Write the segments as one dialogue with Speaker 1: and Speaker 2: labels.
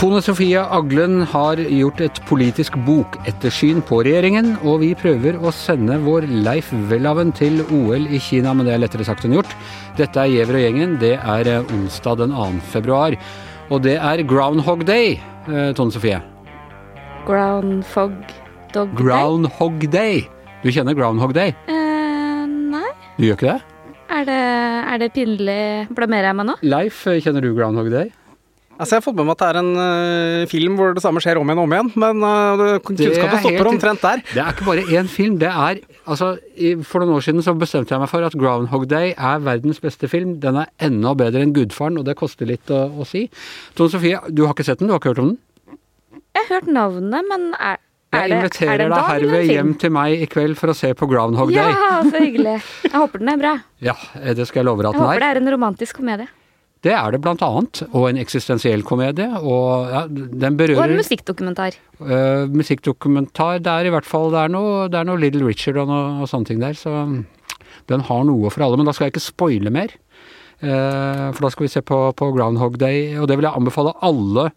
Speaker 1: Tone Sofie Aglen har gjort et politisk bokettersyn på regjeringen, og vi prøver å sende vår Leif Welhaven til OL i Kina, men det er lettere sagt enn gjort. Dette er Giæver og gjengen. Det er eh, onsdag den 2. februar, og det er Groundhog Day, eh, Tone Sofie.
Speaker 2: Groundhog Dog Day?
Speaker 1: Groundhog Day. Du kjenner Groundhog Day?
Speaker 2: Eh, nei.
Speaker 1: Du gjør ikke det?
Speaker 2: Er det, er det pinlig? Blamerer jeg meg nå?
Speaker 1: Leif, kjenner du Groundhog Day?
Speaker 3: Altså, Jeg har fått med meg at det er en uh, film hvor det samme skjer om igjen og om igjen, men uh, kunnskapen stopper
Speaker 1: helt-
Speaker 3: omtrent der.
Speaker 1: Det er ikke bare én film. Det er altså i, For noen år siden så bestemte jeg meg for at Groundhog Day er verdens beste film. Den er enda bedre enn Gudfaren, og det koster litt å, å si. Tone Sofie, du har ikke sett den? Du har ikke hørt om den?
Speaker 2: Jeg har hørt navnet, men er, er
Speaker 1: Jeg
Speaker 2: er
Speaker 1: inviterer deg herved hjem til meg i kveld for å se på Groundhog Day.
Speaker 2: Ja, så hyggelig. Jeg håper den er bra.
Speaker 1: Ja, det skal jeg love deg
Speaker 2: Jeg håper det
Speaker 1: er.
Speaker 2: er en romantisk komedie.
Speaker 1: Det er det blant annet. Og en eksistensiell komedie. Og ja, den
Speaker 2: Og en
Speaker 1: berører
Speaker 2: musikkdokumentar.
Speaker 1: Uh, musikkdokumentar. Det er i hvert fall det er noe, det er noe Little Richard og noe og sånne ting der. Så den har noe for alle. Men da skal jeg ikke spoile mer. uh, for da skal vi se på, på Groundhog Day, og det vil jeg anbefale alle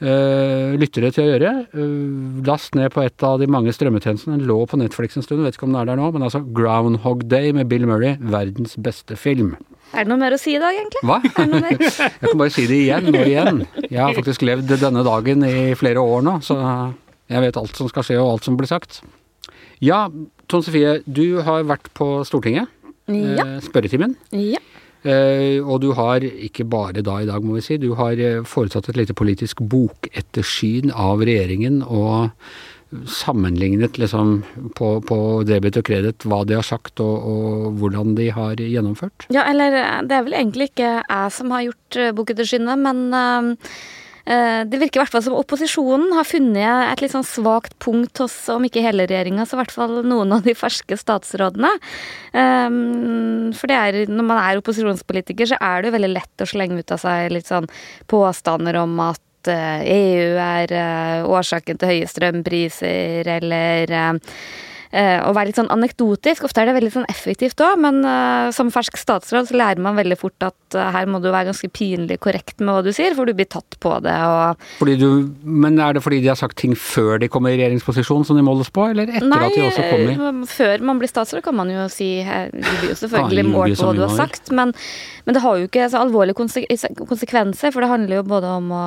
Speaker 1: lyttere til å gjøre. Eh, last ned på et av de mange strømmetjenestene. Den lå på Netflix en stund, vet ikke om den er der nå. Men altså Groundhog Day med Bill Murray, verdens beste film.
Speaker 2: Er det noe mer å si i dag, egentlig?
Speaker 1: Hva? Jeg kan bare si det igjen og igjen. Jeg har faktisk levd denne dagen i flere år nå, så jeg vet alt som skal skje og alt som blir sagt. Ja, Tone Sofie, du har vært på Stortinget.
Speaker 2: Ja.
Speaker 1: eh, Spørretimen.
Speaker 2: ja.
Speaker 1: Eh, og du har, ikke bare da i dag må vi si, du har eh, foretatt et lite politisk bokettersyn av regjeringen og sammenlignet liksom på, på debit og kredit hva de har sagt og, og hvordan de har gjennomført.
Speaker 2: Ja, eller eh, det er vel egentlig ikke jeg som har gjort Bokettersynet, men eh, det virker i hvert fall som opposisjonen har funnet et litt sånn svakt punkt hos, om ikke hele regjeringa, så i hvert fall noen av de ferske statsrådene. Um, for er, når man er opposisjonspolitiker, så er det jo veldig lett å slenge ut av seg litt sånn påstander om at eh, EU er eh, årsaken til høye strømpriser, eller eh, eh, å være litt sånn anekdotisk. Ofte er det veldig sånn effektivt òg, men eh, som fersk statsråd så lærer man veldig fort at eh, her må du være ganske pinlig korrekt med hva du sier, for du blir tatt på det og
Speaker 1: Fordi du, men er det fordi de har sagt ting før de kommer i regjeringsposisjon som de måles på, eller etter
Speaker 2: Nei,
Speaker 1: at de også kommer?
Speaker 2: Nei, før man blir statsråd kan man jo si eh, Du blir jo selvfølgelig
Speaker 1: Kan
Speaker 2: målt på hva du har sagt, men, men det har jo ikke så alvorlige konsekvenser, for det handler jo både om å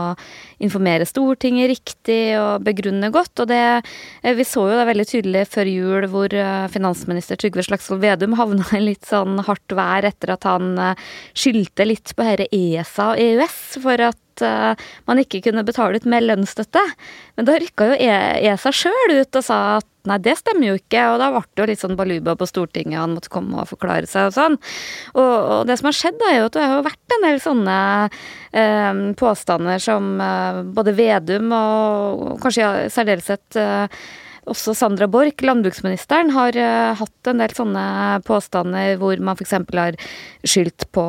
Speaker 2: informere Stortinget riktig og begrunne godt, og det eh, Vi så jo det veldig tydelig før jul hvor eh, finansminister Trygve Slagsvold Vedum havna i litt sånn hardt vær etter at han eh, skyldte litt på dette ESA og EØS for at eh, man ikke kunne betale ut mer lønnsstøtte. Men da rykka jo E- ESA sjøl ut og sa at nei, det stemmer jo ikke, og da ble det jo litt sånn baluba på Stortinget, han måtte komme og forklare seg og sånn. Og, og det som har skjedd, da, er jo at det har vært en del sånne eh, påstander som eh, både Vedum og kanskje i særdeleshet eh, også Sandra Borch, landbruksministeren, har eh, hatt en del sånne påstander hvor man f.eks. har skyldt på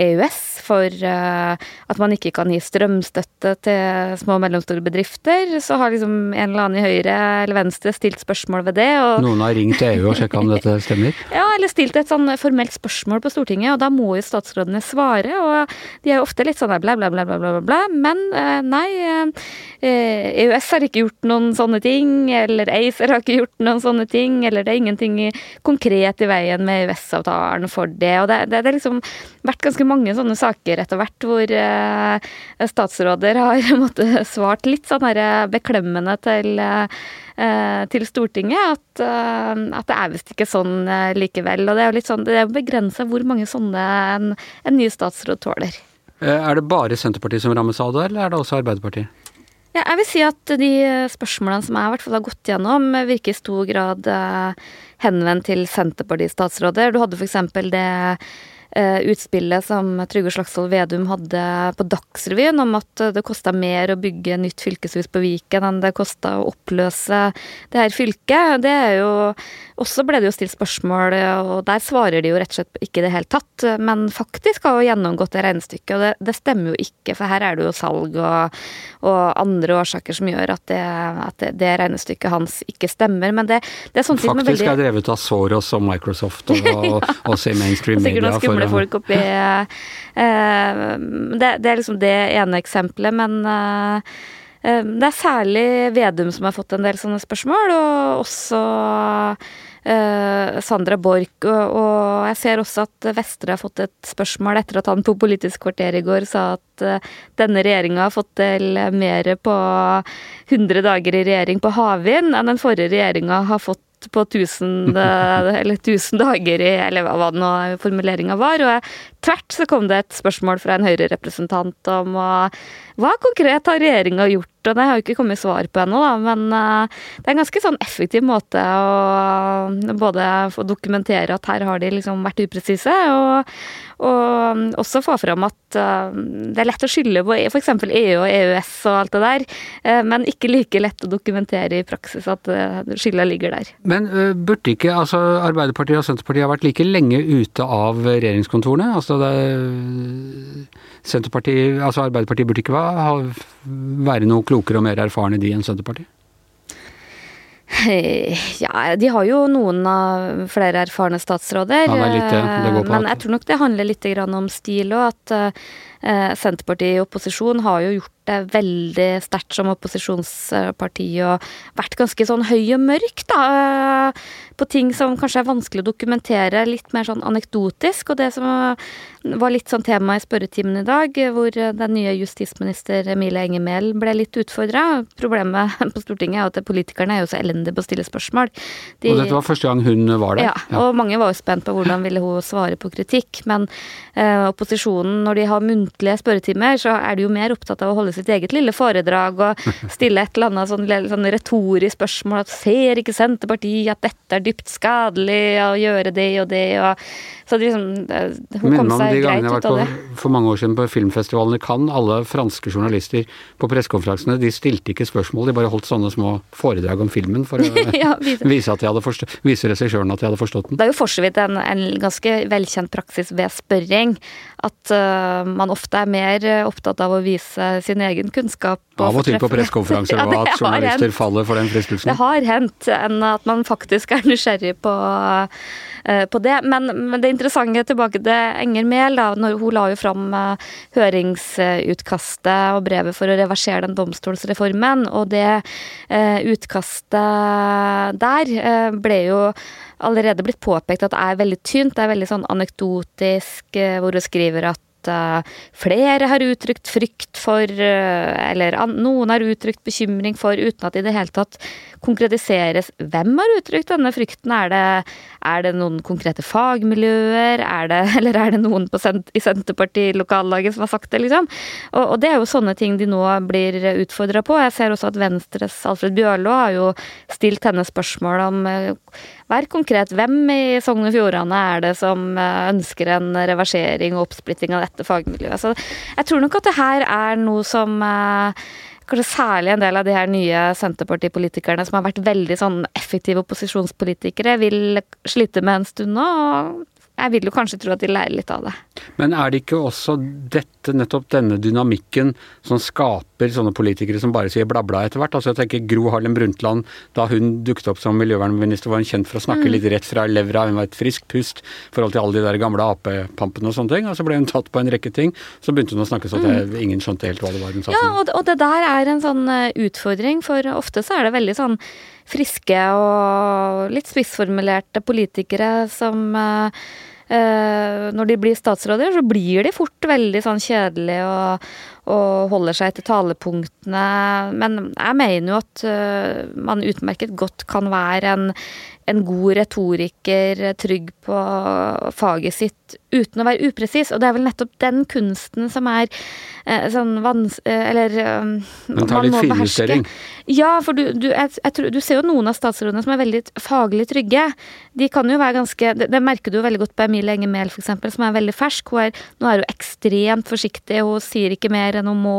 Speaker 2: EØS for eh, at man ikke kan gi strømstøtte til små og mellomstore bedrifter. Så har liksom en eller annen i Høyre eller Venstre stilt spørsmål ved det.
Speaker 1: Noen har ringt til EU og sjekka om dette stemmer?
Speaker 2: ja, eller stilt et sånn formelt spørsmål på Stortinget, og da må jo statsrådene svare. Og de er jo ofte litt sånn bla, bla, bla, bla, bla, bla. Men eh, nei, eh, EØS har ikke gjort noen sånne ting, eller ACER har ikke gjort noen sånne ting, eller det er ingenting konkret i veien med EØS-avtalen for det. Og det, det, det har liksom vært ganske mange sånne saker etter hvert hvor eh, statsråder har måttet svart litt sånn her beklemmende til eh, eh, til Stortinget at, eh, at det er visst ikke sånn eh, likevel. Og det er jo litt sånn, det er begrensa hvor mange sånne en, en ny statsråd tåler.
Speaker 1: Eh, Er det bare Senterpartiet som rammes av det, eller er det også Arbeiderpartiet?
Speaker 2: Ja, jeg vil si at de spørsmålene som jeg hvert fall har gått gjennom, virker i stor grad eh, henvendt til Senterparti-statsråder. Du hadde f.eks. det eh, utspillet som Trygve Slagsvold Vedum hadde på Dagsrevyen om at det kosta mer å bygge nytt fylkeshus på Viken enn det kosta å oppløse det her fylket. Det er jo Også ble det jo stilt spørsmål, og der svarer de jo rett og slett ikke i det hele tatt. Men faktisk har jo gjennomgått det regnestykket, og det, det stemmer jo ikke, for her er det jo salg og, og andre årsaker som gjør at det, at det, det regnestykket hans ikke stemmer. Men det, det er sånn
Speaker 1: Faktisk
Speaker 2: veldig
Speaker 1: er drevet av Soros og Microsoft og, og, og se mainstream
Speaker 2: Sikkert
Speaker 1: media
Speaker 2: noen
Speaker 1: for
Speaker 2: samle folk oppi uh, det, det, er liksom det ene eksempelet, men uh, det er særlig Vedum som har fått en del sånne spørsmål, og også Sandra Borch. Og, jeg ser også at Vestre har fått et spørsmål etter at han på Politisk kvarter i går sa at uh, denne regjeringa har fått til mer på 100 dager i regjering på havvind enn den forrige regjeringa har fått på 1000, eller 1000 dager i Eller hva nå formuleringa var. Og tvert så kom det et spørsmål fra en Høyre-representant om hva konkret har regjeringa gjort og det har jo ikke kommet svar på ennå, men uh, det er en ganske sånn effektiv måte å både få dokumentere at her har de liksom vært upresise, og, og også få fram at uh, det er lett å skylde på f.eks. EU og EØS og alt det der, uh, men ikke like lett å dokumentere i praksis at skylda ligger der.
Speaker 1: Men burde ikke altså Arbeiderpartiet og Senterpartiet ha vært like lenge ute av regjeringskontorene? Altså det, Senterpartiet, altså Arbeiderpartiet burde ikke være noe klokere og mer erfarne de enn Senterpartiet?
Speaker 2: Ja, de har jo noen av flere erfarne statsråder.
Speaker 1: Ja, det er litt det det går på.
Speaker 2: Men jeg tror nok det handler litt om stil òg, at eh, Senterpartiet i opposisjon har jo gjort det veldig sterkt som opposisjonsparti og vært ganske sånn høy og mørk, da. Eh, på ting som kanskje er vanskelig å dokumentere, litt mer sånn anekdotisk. Og det som var litt sånn tema i spørretimen i dag, hvor den nye justisminister Emilie Enger Mehl ble litt utfordra. Problemet på Stortinget er at politikerne er jo så elendige på å stille spørsmål.
Speaker 1: De, og dette var første gang hun var der?
Speaker 2: Ja, ja, og mange var jo spent på hvordan ville hun svare på kritikk. Men eh, opposisjonen, når de har muntlige spørretimer, så er de jo mer opptatt av å holde sitt eget lille foredrag og stille et eller annet sånn, sånn retorisk spørsmål at ser ikke Senterpartiet at dette er dypt skadelig å gjøre det og det og Så liksom, hun kom seg greit ut av det.
Speaker 1: For mange år siden på filmfestivalen i Cannes, alle franske journalister på pressekonferansene, de stilte ikke spørsmål, de bare holdt sånne små foredrag om filmen for å ja, vise, vise, at de hadde forstå, vise regissøren at de hadde forstått den.
Speaker 2: Det er jo for så vidt en, en ganske velkjent praksis ved spørring at uh, man ofte er mer opptatt av å vise sin egen kunnskap.
Speaker 1: Av og til på pressekonferanser ja, at journalister hent. faller for den fristelsen.
Speaker 2: Det har hendt enn at man faktisk er nysgjerrig på, uh, på det. Men, men, det interessante tilbake til Enger Mehl, da, når hun la jo fram uh, høringsutkastet og brevet for å reversere den domstolsreformen, og det utkastet der ble jo allerede blitt påpekt at det er veldig tynt. Det er veldig sånn anekdotisk, hvor hun skriver at uh, flere har uttrykt frykt for, uh, eller noen har uttrykt bekymring for, uten at det i det hele tatt konkretiseres hvem har uttrykt denne frykten. Er det, er det noen konkrete fagmiljøer, er det, eller er det noen sent, i Senterparti-lokallaget som har sagt det, liksom? Og, og, det er jo sånne ting de nå blir utfordra på. Jeg ser også at Venstres Alfred Bjørlo har jo stilt henne spørsmål om uh, Vær konkret. Hvem i Sogn og Fjordane er det som ønsker en reversering og oppsplitting av dette fagmiljøet? Så jeg tror nok at det her er noe som kanskje særlig en del av de her nye Senterpartipolitikerne som har vært veldig sånn effektive opposisjonspolitikere, vil slite med en stund nå. og jeg vil jo kanskje tro at de lærer litt av det.
Speaker 1: Men er det ikke også dette, nettopp denne dynamikken, som skaper sånne politikere som bare sier bla, bla etter hvert? Altså jeg tenker Gro Harlem Brundtland, da hun dukket opp som miljøvernminister, var hun kjent for å snakke mm. litt rett fra levra, hun var et friskt pust i forhold til alle de der gamle Ap-pampene og sånne ting. Og så ble hun tatt på en rekke ting. Så begynte hun å snakke sånn at mm. ingen skjønte helt hva det var hun sa.
Speaker 2: Ja, og, det der er en sånn eh, utfordring, for ofte så er det veldig sånn friske og litt spissformulerte politikere som Uh, når de blir statsråder, så blir de fort veldig sånn kjedelige og, og, holder seg til talepunktene. Men jeg mener jo at uh, man utmerket godt kan være en, en god retoriker, trygg på faget sitt, uten å være upresis. Og det er vel nettopp den kunsten som er eh, sånn vans... Eh, eller um,
Speaker 1: Men tar litt finjustering.
Speaker 2: Ja, for du, du, jeg, jeg tror, du, ser jo noen av statsrådene som er veldig faglig trygge. De kan jo være ganske Det, det merker du jo veldig godt på Emilie Enger Mehl, f.eks., som er veldig fersk. Hun er, nå er hun ekstremt forsiktig, hun sier ikke mer enn hun må.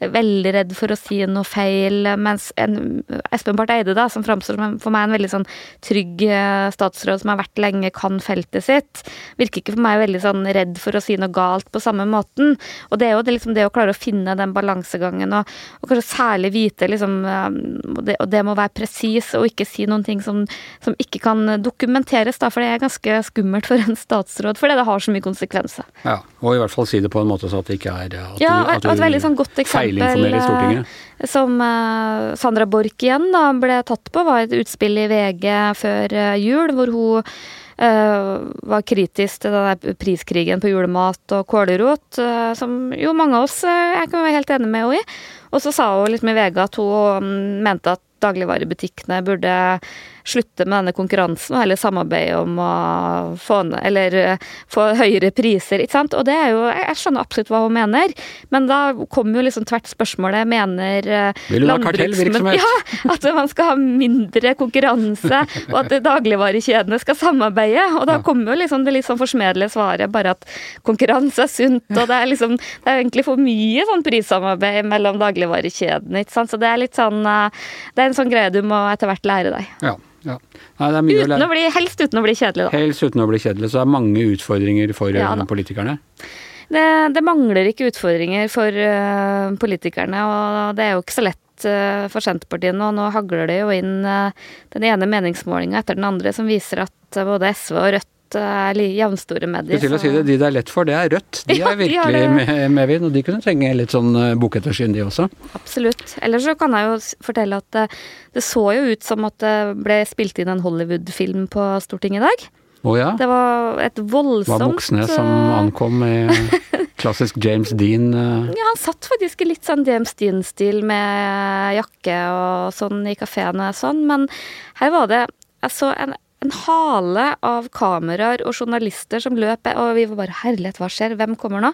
Speaker 2: Veldig redd for å si noe feil. Mens en, Espen Barth Eide, da, som framstår for meg en veldig sånn trygg eh, statsråd som har vært lenge, kan feltet sitt. Virker ikke for meg veldig sånn redd for å si noe galt på samme måten. Og det er jo det, liksom, det å klare å finne den balansegangen, og, og kanskje særlig vite liksom eh, og det, og det må være presis, og ikke si noen ting som, som, ikke kan dokumenteres, da, for det er ganske skummelt for en statsråd, fordi det har så mye konsekvenser.
Speaker 1: Ja, og i hvert fall si det på en måte så at det ikke er at
Speaker 2: ja,
Speaker 1: du, at du
Speaker 2: et veldig sånn godt eksempel som uh, Sandra Borch igjen da ble tatt på, var et utspill i VG før uh, jul, hvor hun uh, var kritisk til den priskrigen på julemat og kålrot, som jo mange av oss jeg kan være helt enig med henne i. Og så sa hun litt med VG at hun um, mente at dagligvarebutikkene burde slutte med denne konkurransen og heller samarbeide om å få, eller, eh, få høyere priser, ikke sant. Og det er jo Jeg skjønner absolutt hva hun mener, men da kommer jo liksom tvert spørsmålet Mener
Speaker 1: eh, kartellvirksomhet?
Speaker 2: Ja, at man skal ha mindre konkurranse, og at dagligvarekjedene skal samarbeide. Og da kommer jo liksom det litt sånn forsmedelige svaret bare at konkurranse er sunt, og det er liksom Det er egentlig for mye sånn prissamarbeid mellom dagligvarekjedene, ikke sant. Så det er litt sånn eh, Det er en sånn greie du må etter hvert lære deg.
Speaker 1: Ja. Ja. Nei,
Speaker 2: uten å, bli, helst uten å bli kjedelig,
Speaker 1: da. Helst uten å bli kjedelig. Så det er mange utfordringer for ja, politikerne.
Speaker 2: Det, det, mangler ikke utfordringer for uh, politikerne, og det er jo ikke så lett uh, for Senterpartiet nå. Nå hagler det jo inn uh, den ene meningsmålinga etter den andre som viser at både SV og Rødt er jevnstore medier.
Speaker 1: Til å si det, De det er lett for, det er Rødt. De ja, er virkelig de med, medvind, og de kunne trenge litt sånn eh, bokettersyn, de også.
Speaker 2: Absolutt. Ellers så kan jeg jo fortelle at det, det så jo ut som at det ble spilt inn en Hollywood-film på Stortinget i dag.
Speaker 1: Oh, ja.
Speaker 2: Det var et voldsomt
Speaker 1: Var buksene som eh, ankom i klassisk James Dean?
Speaker 2: Ja, han satt faktisk i litt sånn James Dean-stil med jakke og sånn i kafeen og sånn, men her var det Jeg så en en hale av kameraer og journalister som løp, og vi var bare Herlighet, hva skjer? Hvem kommer nå?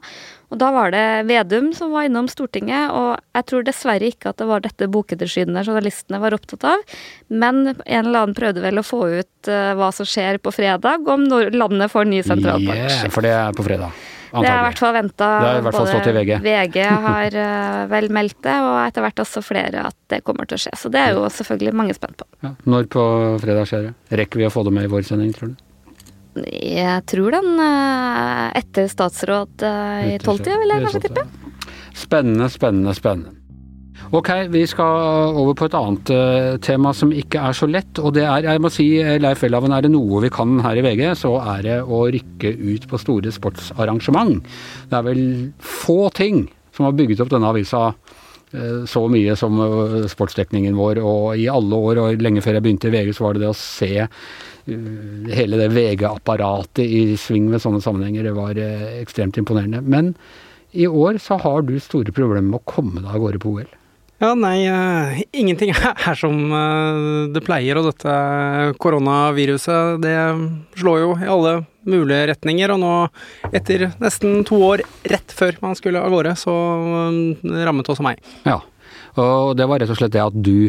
Speaker 2: Og da var det Vedum som var innom Stortinget, og jeg tror dessverre ikke at det var dette bokettersynet journalistene var opptatt av, men en eller annen prøvde vel å få ut uh, hva som skjer på fredag, om landet får ny sentralbank.
Speaker 1: Yeah, for det er på fredag.
Speaker 2: Antagelig. Det er i hvert fall venta.
Speaker 1: Både
Speaker 2: VG. VG har uh, vel meldt det, og etter hvert også flere at det kommer til å skje. Så det er jo selvfølgelig mange spent på.
Speaker 1: Ja. Når på fredag skjer det? Rekker vi å få det med i vår sending, tror du?
Speaker 2: Jeg tror den uh, etter statsråd uh, i tolvtida, vil jeg kanskje tippe.
Speaker 1: Spennende, spennende, spennende. Ok, vi skal over på et annet uh, tema som ikke er så lett. Og det er, jeg må si, eh, Leif Welhaven, er det noe vi kan her i VG, så er det å rykke ut på store sportsarrangement. Det er vel få ting som har bygget opp denne avisa uh, så mye som sportsdekningen vår. Og i alle år, og lenge før jeg begynte i VG, så var det det å se hele det VG-apparatet i sving ved sånne sammenhenger. Det var ekstremt imponerende. Men i år så har du store problemer med å komme deg av gårde på OL.
Speaker 3: Ja, nei, uh, ingenting er som uh, det pleier, og dette koronaviruset det slår jo i alle mulige retninger. Og nå, etter nesten to år rett før man skulle av gårde, så uh, rammet også meg.
Speaker 1: Ja, og det var rett og slett det at du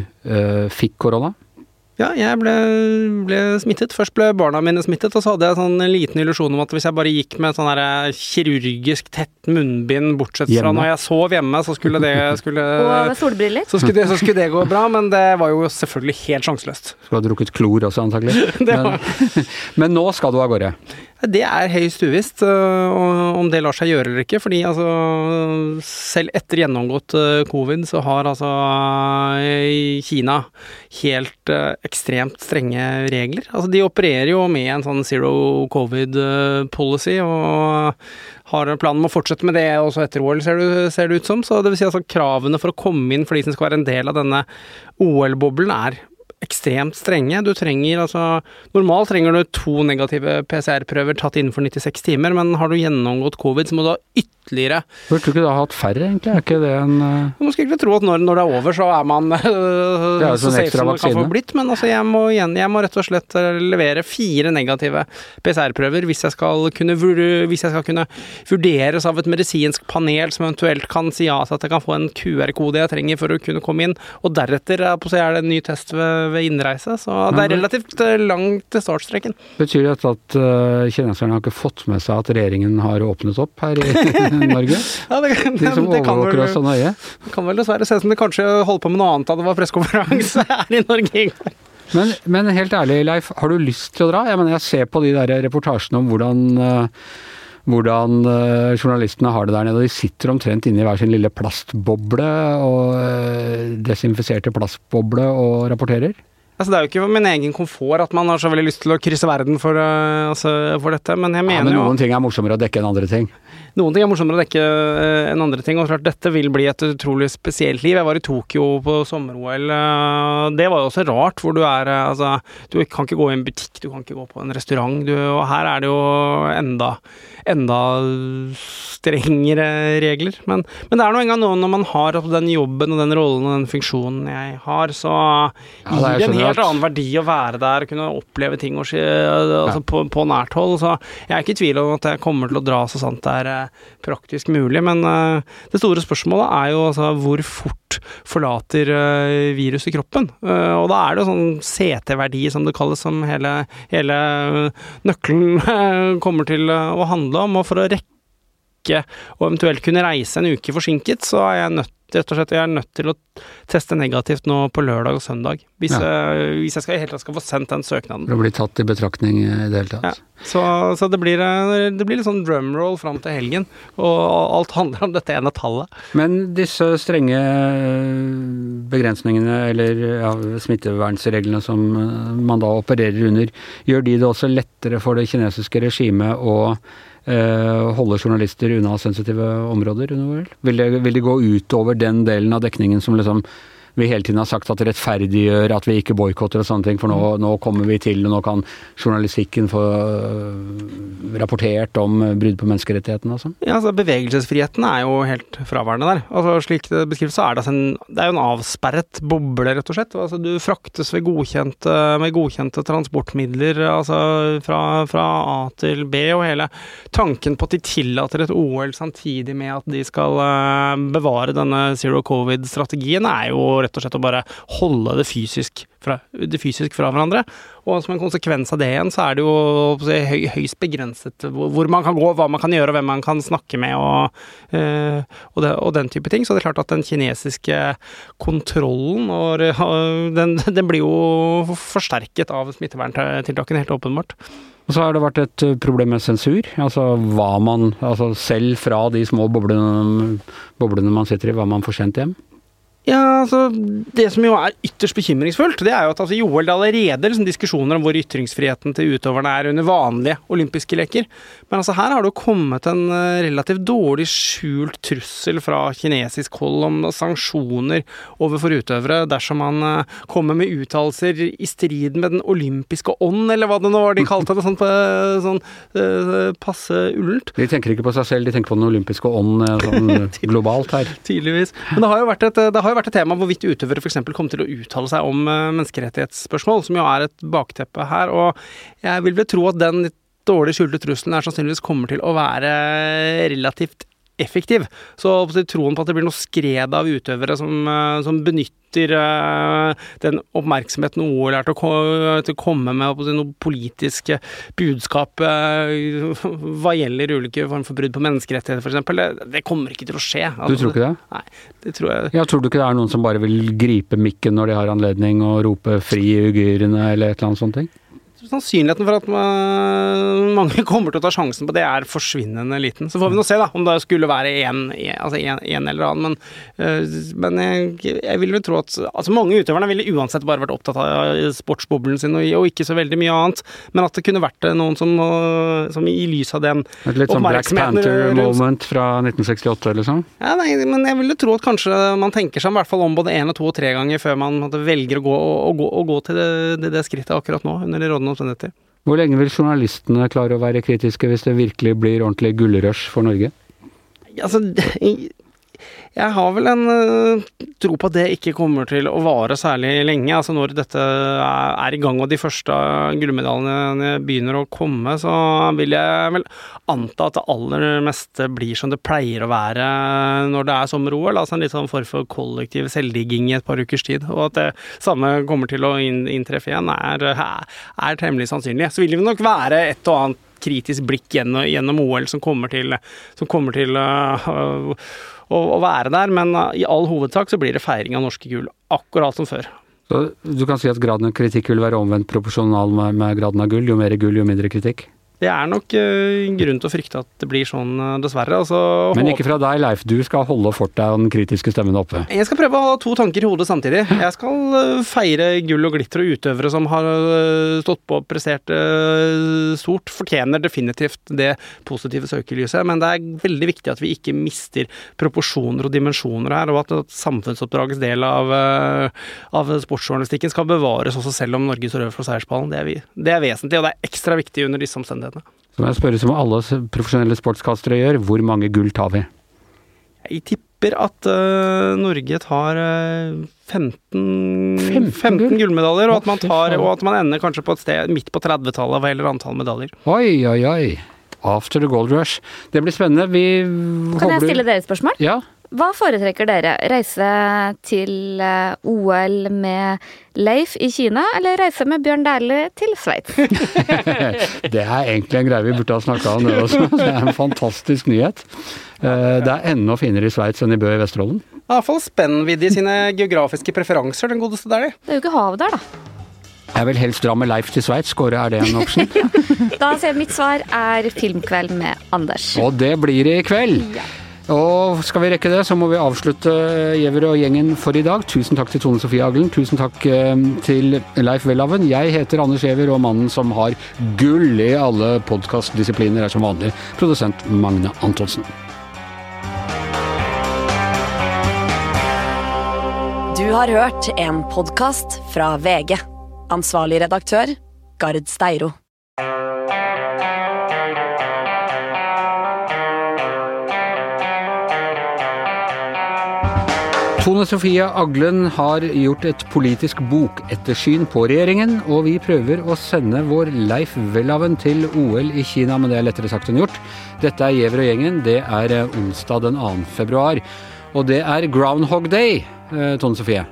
Speaker 1: fikk korona?
Speaker 3: Ja, jeg ble, ble, smittet. Først ble barna mine smittet, og så hadde jeg en sånn liten illusjon om at hvis jeg bare gikk med sånn her kirurgisk tett munnbind, bortsett fra hjemme. når jeg sov hjemme, så skulle det skulle,
Speaker 2: Og solbriller?
Speaker 3: Så skulle, det, så skulle det gå bra, men det var jo selvfølgelig helt sjanseløst.
Speaker 1: Du ha drukket klor også, antagelig. men, men nå skal du av gårde?
Speaker 3: Det er høyst uvisst uh, om det lar seg gjøre eller ikke. fordi altså, selv etter gjennomgått uh, covid, så har altså Kina helt ekstremt strenge regler. Altså, de opererer jo med en sånn zero covid-policy, og har planen om å fortsette med det også etter OL, ser ser det ut som. Så det vil si altså kravene for å komme inn for de som skal være en del av denne OL-boblen, er ekstremt strenge. Du trenger altså Normalt trenger du to negative PCR-prøver tatt innenfor 96 timer, men har du gjennomgått covid, så må du ha ytterligere
Speaker 1: Burde du ikke da hatt færre, egentlig? Er ikke det en uh...
Speaker 3: Man skulle ikke tro at når, når, det er over, så er man uh,
Speaker 1: er så safe som det kan få
Speaker 3: blitt, men altså jeg må, igjen, jeg må rett og slett eh, levere fire negative PCR-prøver hvis jeg skal kunne hvis jeg skal kunne vurderes av et medisinsk panel som eventuelt kan si ja til at jeg kan få en QR-kode jeg trenger for å kunne komme inn, og deretter er det en ny test ved ved innreise, så det er relativt eh, langt til startstreken.
Speaker 1: Betyr det at uh, kineserne har ikke fått med seg at regjeringen har åpnet opp her i Norge?
Speaker 3: ja, det,
Speaker 1: de som overvåker oss så nøye?
Speaker 3: Det kan vel dessverre se ut som de kanskje holdt på med noe annet da det var pressekonferanse her i Norge.
Speaker 1: Men, men, helt ærlig, Leif, har du lyst til å dra? Jeg mener, jeg ser på de der reportasjene om hvordan uh, hvordan uh, journalistene har det der nede. De sitter omtrent inne i hver sin lille plastboble og uh, desinfiserte plastboble og rapporterer.
Speaker 3: Altså, det er jo ikke min egen komfort at man har så veldig lyst til å krysse verden for, uh, altså, for dette, men jeg mener jo
Speaker 1: ja, men
Speaker 3: jo
Speaker 1: Noen ting er morsommere å dekke enn andre ting.
Speaker 3: Noen ting er morsommere å dekke uh, enn andre ting, og klart dette vil bli et utrolig spesielt liv. Jeg var i Tokyo på sommer-OL. Uh, det var jo også rart, hvor du er Altså, du kan ikke gå i en butikk, du kan ikke gå på en restaurant, du, og her er det jo enda enda strengere regler. Men, men det er nå engang noe når man har den jobben og den rollen og den funksjonen jeg har, så ja, gir det en helt annen verdi å være der og kunne oppleve ting og, altså, ja. på, på, nært hold. Så jeg er ikke i tvil om at jeg kommer til å dra så sant det er eh, praktisk mulig. Men uh, det store spørsmålet er jo altså hvor fort forlater uh, viruset kroppen. Uh, og da er det jo sånn CT-verdi, som det kalles, som hele, hele nøkkelen kommer til å handle om. Og for å rekke og eventuelt kunne reise en uke forsinket, så er jeg nødt rett og slett jeg er nødt til å teste negativt nå på lørdag og søndag. Hvis, ja. jeg, hvis jeg skal, helt skal få sendt den søknaden.
Speaker 1: For å bli tatt i betraktning i det hele tatt.
Speaker 3: Ja. Så, så det, blir, det, blir, litt sånn drumroll fram til helgen, og alt handler om dette ene tallet.
Speaker 1: Men disse strenge begrensningene, eller ja, smittevernreglene som man da opererer under, gjør de det også lettere for det kinesiske regimet å Eh, holde journalister unna sensitive områder? Vil det, vil det gå utover den delen av dekningen som liksom vi hele tiden har sagt at det rettferdiggjør at vi ikke boikotter og sånne ting, for nå, mm. nå, kommer vi til, og nå kan journalistikken få øh, rapportert om brudd på menneskerettighetene og sånn?
Speaker 3: Ja, altså Bevegelsesfriheten er jo helt fraværende der. Altså Slik det beskrives, så er det, altså en, det er jo en avsperret boble, rett og slett. Altså Du fraktes godkjente, med godkjente transportmidler altså fra, fra A til B, og hele tanken på at de tillater et OL samtidig med at de skal øh, bevare denne zero covid-strategien, er jo rett og slett å bare holde det fysisk fra, det fysisk fra hverandre. Og som en konsekvens av det igjen, så er det jo høy, høyst begrenset hvor man kan gå, hva man kan gjøre, og hvem man kan snakke med, og, øh, og, det, og den type ting. Så det er klart at den kinesiske kontrollen, og, den, den blir jo forsterket av smitteverntiltakene, helt åpenbart.
Speaker 1: Og så har det vært et problem med sensur. Altså hva man Altså selv fra de små boblene, boblene man sitter i, hva man får sendt hjem.
Speaker 3: Ja, altså Det som jo er ytterst bekymringsfullt, det er jo at altså, i OL det er allerede liksom, diskusjoner om hvor ytringsfriheten til utøverne er under vanlige olympiske leker. Men altså her har det jo kommet en uh, relativt dårlig skjult trussel fra kinesisk hold om sanksjoner overfor utøvere dersom man uh, kommer med uttalelser i strid med den olympiske ånd, eller hva det nå var de kalte det, sånn, på, sånn uh, passe ullent.
Speaker 1: De tenker ikke på seg selv, de tenker på den olympiske ånd sånn globalt her.
Speaker 3: Tydeligvis. Men det har jo vært et, det har har jo vært et tema hvorvidt utøvere f.eks. kommer til å uttale seg om eh, menneskerettighetsspørsmål, som jo er et bakteppe her. Og jeg vil vel tro at den dårlig skjulte trusselen her sannsynligvis kommer til å være relativt effektiv. Så troen på at det blir noe skred av utøvere som, eh, som benytter uh, den oppmerksomheten OL er til å, komme med noe politiske budskap uh, hva gjelder ulike former for brudd på menneskerettigheter f.eks., det, det kommer ikke til å skje.
Speaker 1: Altså, du tror ikke det?
Speaker 3: Nei, det tror jeg
Speaker 1: Ja, Tror du ikke det er noen som bare vil gripe mikken når de har anledning, og rope 'fri uigurene' eller et eller annet sånt? ting?
Speaker 3: Sannsynligheten for at mange kommer til å ta sjansen på det, er forsvinnende liten. Så får vi nå se da, om det skulle være én altså eller annen. Men, øh, men jeg, jeg, vil vel tro at altså mange utøverne ville uansett bare vært opptatt av sportsboblen sin og, og, ikke så veldig mye annet. Men at det kunne vært øh, noen som, som i lys av den
Speaker 1: Et litt sånn Black Panther-moment fra 1968, liksom?
Speaker 3: Ja, nei, men jeg ville tro at kanskje man tenker seg i hvert fall om både én og to og tre ganger før man velger å gå, å å, å gå til det, det, det, skrittet akkurat nå, under de rådende omstendigheter.
Speaker 1: Hvor lenge vil journalistene klare å være kritiske hvis det virkelig blir ordentlig gullrush for Norge?
Speaker 3: Altså, jeg har vel en uh, tro på at det ikke kommer til å vare særlig lenge. Altså når dette er, er i gang og de første gullmedaljene begynner å komme, så vil jeg vel anta at det aller meste blir som det pleier å være når det er sommer-OL. Altså en litt sånn form for kollektiv selvdigging i et par ukers tid. Og at det samme kommer til å inntreffe igjen, er, er temmelig sannsynlig. Så vil det nok være et og annet kritisk blikk gjennom, gjennom OL som kommer til, som kommer til uh, å, å, være der, men uh, i all hovedsak så blir det feiring av norske gull, akkurat som før.
Speaker 1: Så du kan si at graden av kritikk vil være omvendt proporsjonal med, med graden av gull. Jo mer gull, jo mindre kritikk.
Speaker 3: Det er nok uh, grunn til å frykte at det blir sånn, uh, dessverre. Altså,
Speaker 1: Men ikke fra deg, Leif. Du skal holde fort deg den kritiske stemmen oppe.
Speaker 3: Jeg skal prøve å ha to tanker i hodet samtidig. Jeg skal uh, feire gull og glitter og utøvere som har stått på og prestert stort. Fortjener definitivt det positive søkelyset, men det er veldig viktig at vi ikke mister proporsjoner og dimensjoner her, og at, at samfunnsoppdragets del av, av sportsjournalistikken skal bevares også selv om Norge står over for seierspallen. Det det er vesentlig, og det er ekstra viktig under disse omstendighetene mulighetene.
Speaker 1: Så må jeg spørre som alle profesjonelle sportskastere gjør, hvor mange gull tar vi?
Speaker 3: Jeg tipper at uh, Norge tar uh, 15,
Speaker 1: 15,
Speaker 3: 15 gullmedaljer, og, og, at man ender kanskje på et sted midt på 30-tallet hva gjelder antall medaljer.
Speaker 1: Oi, oi, oi. After the gold rush. Det blir spennende. Vi
Speaker 2: Kan jeg stille dere et spørsmål?
Speaker 1: Ja.
Speaker 2: Hva foretrekker dere? Reise til eh, OL med Leif i Kina, eller reise med Bjørn Dæhlie til Sveits?
Speaker 1: det er egentlig en greie vi burde ha snakka om, det også. Det er en fantastisk nyhet. Eh, det er enda finere i Sveits enn i Bø i Vesterålen.
Speaker 3: Iallfall spennvidde i sine geografiske preferanser, den godeste Dæhlie.
Speaker 2: Det er jo ikke hav der, da.
Speaker 1: Jeg vil helst dra med Leif til Sveits. Kåre, er det en option?
Speaker 2: da ser mitt svar er filmkveld med Anders.
Speaker 1: Og det blir det i kveld. Ja. Og skal vi rekke det, så må vi avslutte Giæver og gjengen for i dag. Tusen takk til Tone Sofie Aglen. Tusen takk eh, til Leif Welhaven. Jeg heter Anders Giæver, og mannen som har gull i alle podkastdisipliner, er som vanlig produsent Magne Antonsen.
Speaker 4: Du har hørt en podkast fra VG. Ansvarlig redaktør, Gard Steiro.
Speaker 1: Tone Sofie Aglen har gjort et politisk bokettersyn på regjeringen, og vi prøver å sende vår Leif Welhaven til OL i Kina, men det er lettere sagt enn gjort. Dette er Gjever og gjengen. Det er eh, onsdag den 2. februar. Og det er Groundhog Day, eh, Tone Sofie.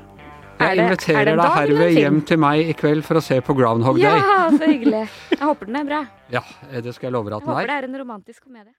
Speaker 1: Jeg inviterer deg herved hjem til meg i kveld for å se på Groundhog Day.
Speaker 2: Ja, så hyggelig. Jeg håper den er bra.
Speaker 1: Ja, det skal jeg love deg at den
Speaker 2: er. Jeg håper det er en romantisk komedie.